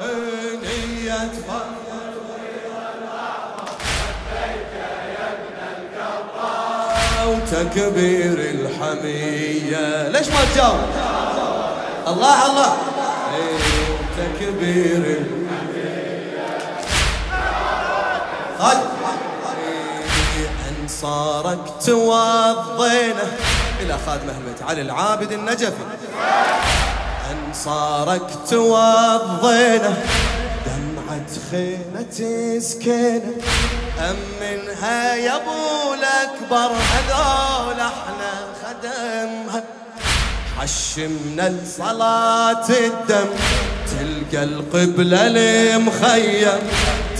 نية وتكبير الحمية. ليش ما تجاوب؟ الله الله. إيه، تكبير الحمية إيه، انصارك توضينا إلى خادم احمد علي العابد النجفي. انصارك توضينا دمعة تسكن أم منها يا أبو الأكبر هذول إحنا خدمها. حشمنا لصلاة الدم. تلقى القبلة المخيم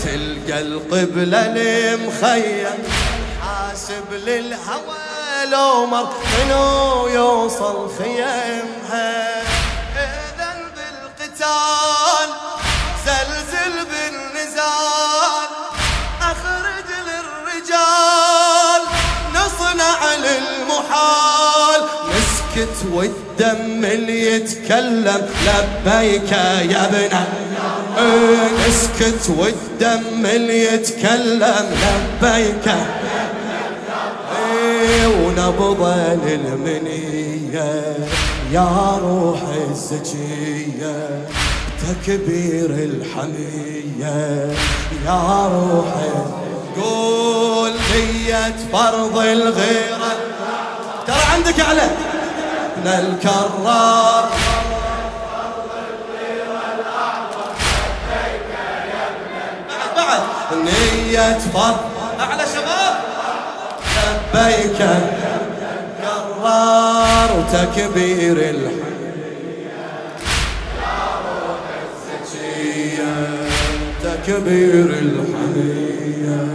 تلقى القبلة المخيم حاسب للهوى لو مر. منو يوصل خيمها؟ بالقتال زلزل بالنزال أخرج للرجال. نصنع للمحال. نسكت والدم اللي يتكلم لبيك يا ابن إيه، نسكت والدم اللي يتكلم لبيك إيه، ونبض للمنية يا روح الزكية تكبير الحمية يا روح قول نية فرض الغيرة. ترى عندك على ابن الكرار. بعد نية فرض. أعلى شباب. لبيك كرار وتكبير الحمية تكبير الحمية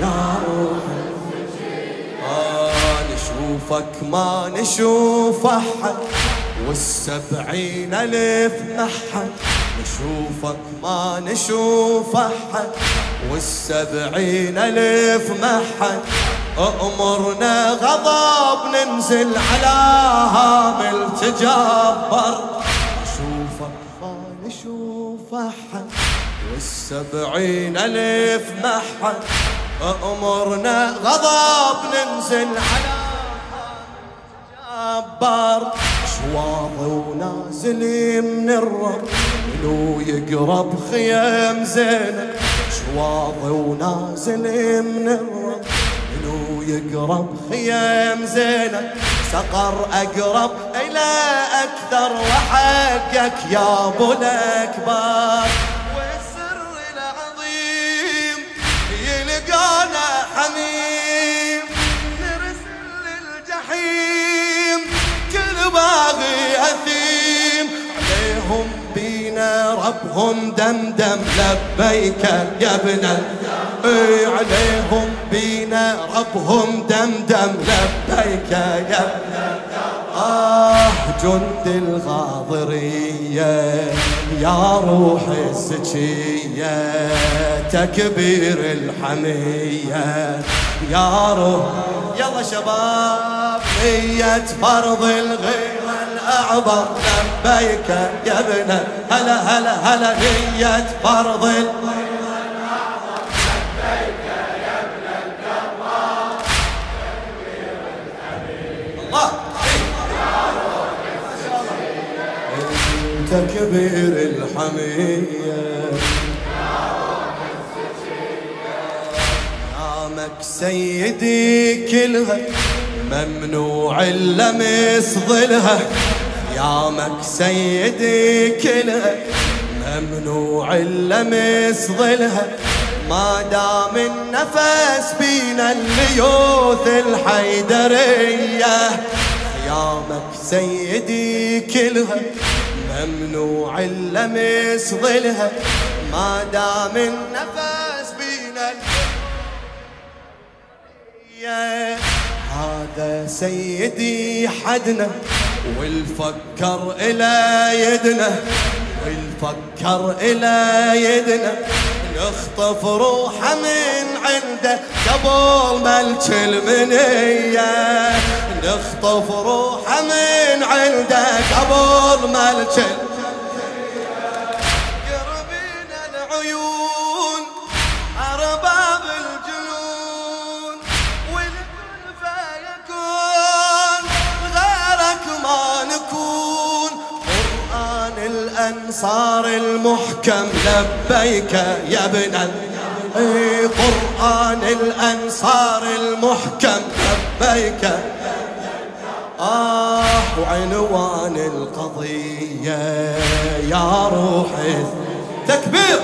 يا روح آه نشوفك ما نشوف أحد. والسبعين ألف أحد. نشوفك ما نشوف أحد. والسبعين ألف محد. أمرنا غضب ننزل على هامل تجبر والسبعين ألف محد أمرنا غضب ننزل على جبار. شواظ ونازل من الرب منو يقرب خيام زينب؟ شواظ ونازل من الرب منو يقرب خيام زينب؟ سقر أقرب إلى أكثر وحقك يا أبو الأكبر. بينا ربهم دمدم لبيك يا ابن إيه عليهم بينا ربهم دمدم لبيك يا آه جند الغاضرية يا روح الزكية تكبير الحمية يا روح يلا شباب نية فرض الغيرة الأعظم لبيك يا ابن هلا هلا هلا نية فرض؟ الله. تكبير الحمية. نامك سيدي كلها ممنوع اللمس ظلها يامك سيدي كلها ممنوع اللمس ظلها ما دام النفس بينا الليوث الحيدرية. خيامك سيدي كلها ممنوع اللمس ظلها ما دام النفس بينا يا هذا سيدي حدنا. والفكر إلى يدنا والفكر إلى يدنا. نخطف روحه من عنده قبل ملك المنية نخطف روحه من عنده قبل ملك المنية الأنصار المحكم لبيك يا ابن إي قرآن الأنصار المحكم لبيك. آه وعنوان القضية يا روحي تكبير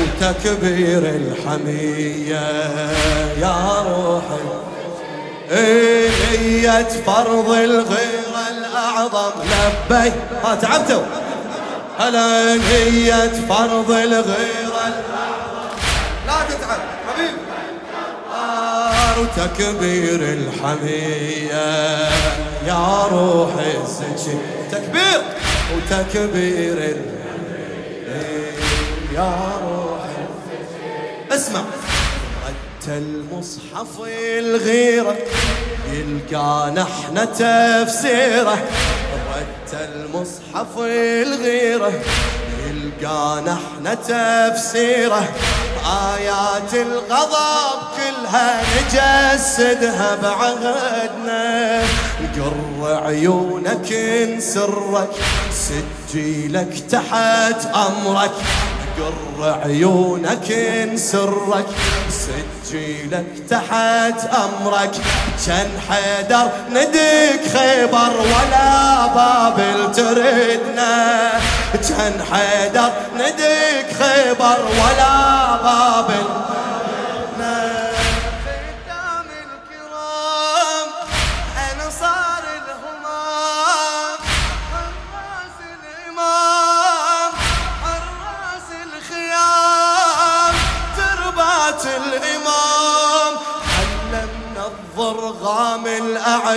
وتكبير الحمية يا روحي نية فرض الغيرة الأعظم لبي ها تعبتوا. هلا نية فرض الغيرة لا تتعب حبيبي وتكبير الحمية. يا روحي الزكي تكبير وتكبير الحمية. يا روحي اسمع. حتى المصحف الغيرة. يلقى إحنا تفسيره. حتى المصحف الغيرة يلقى إحنا تفسيره. آيات الغضب كلها نجسدها بعهدنا. قر عيونك انسرك سجيلك تحت أمرك. قر عيونك انسرك سجيلك تحت أمرك. كان حيدر ندك خيبر ولا بابل تردنا كان حيدر ندك خيبر ولا بابل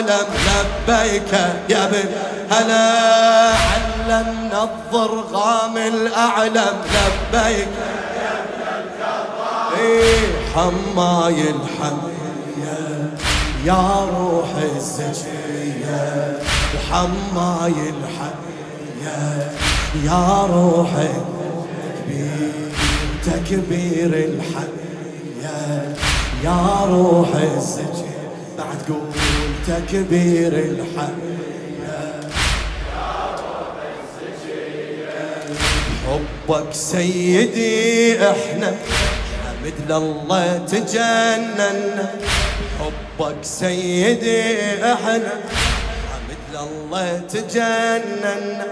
الأعلم لبيك يا ابن هلا علمنا الضرغام الأعلم؟ لبيك إيه حماي الحمية يا روح الزكية وحماي الحمية يا روح تكبير الحمية يا روح الزكية بعد قول تكبير الحياة حبك سيدي إحنا مثل الله تجننا. حبك سيدي إحنا مثل الله تجننا.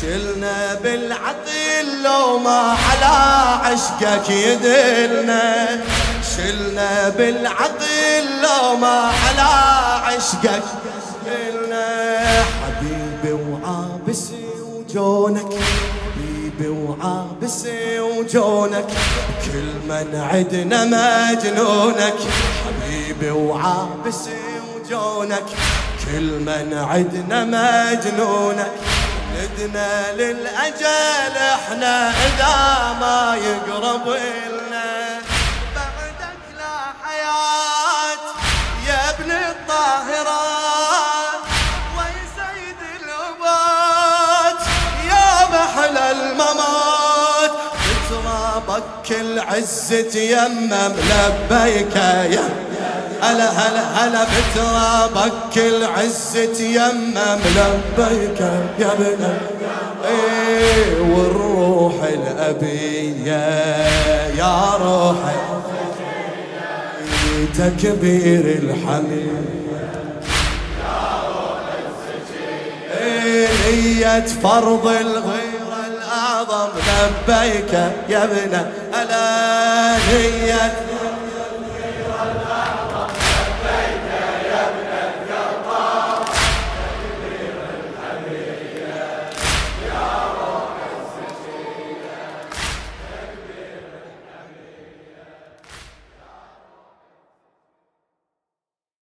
شلنا بالعقل لو ما على عشقك يدلنا. شلنا بالعقل لو ما على عشقك. قلنا حبيبي وعابسي وجونك. حبيبي وعابسي وجونك. كل من عدنا مجنونك. حبيبي وعابسي وجونك. كل من عدنا مجنونك. ندنا للأجل إحنا إذا ما يقرب الطاهرات وي سيد الأبات يا محلى الممات. بترابك كل عزة يمم لبيك يا هلا هلا هلا. بترابك كل عزة يمم لبيك يا ابن إيه والروح الأبية يا روح تكبير الحميد. نية فرض الغير الأعظم. لبيك يا ابن ألا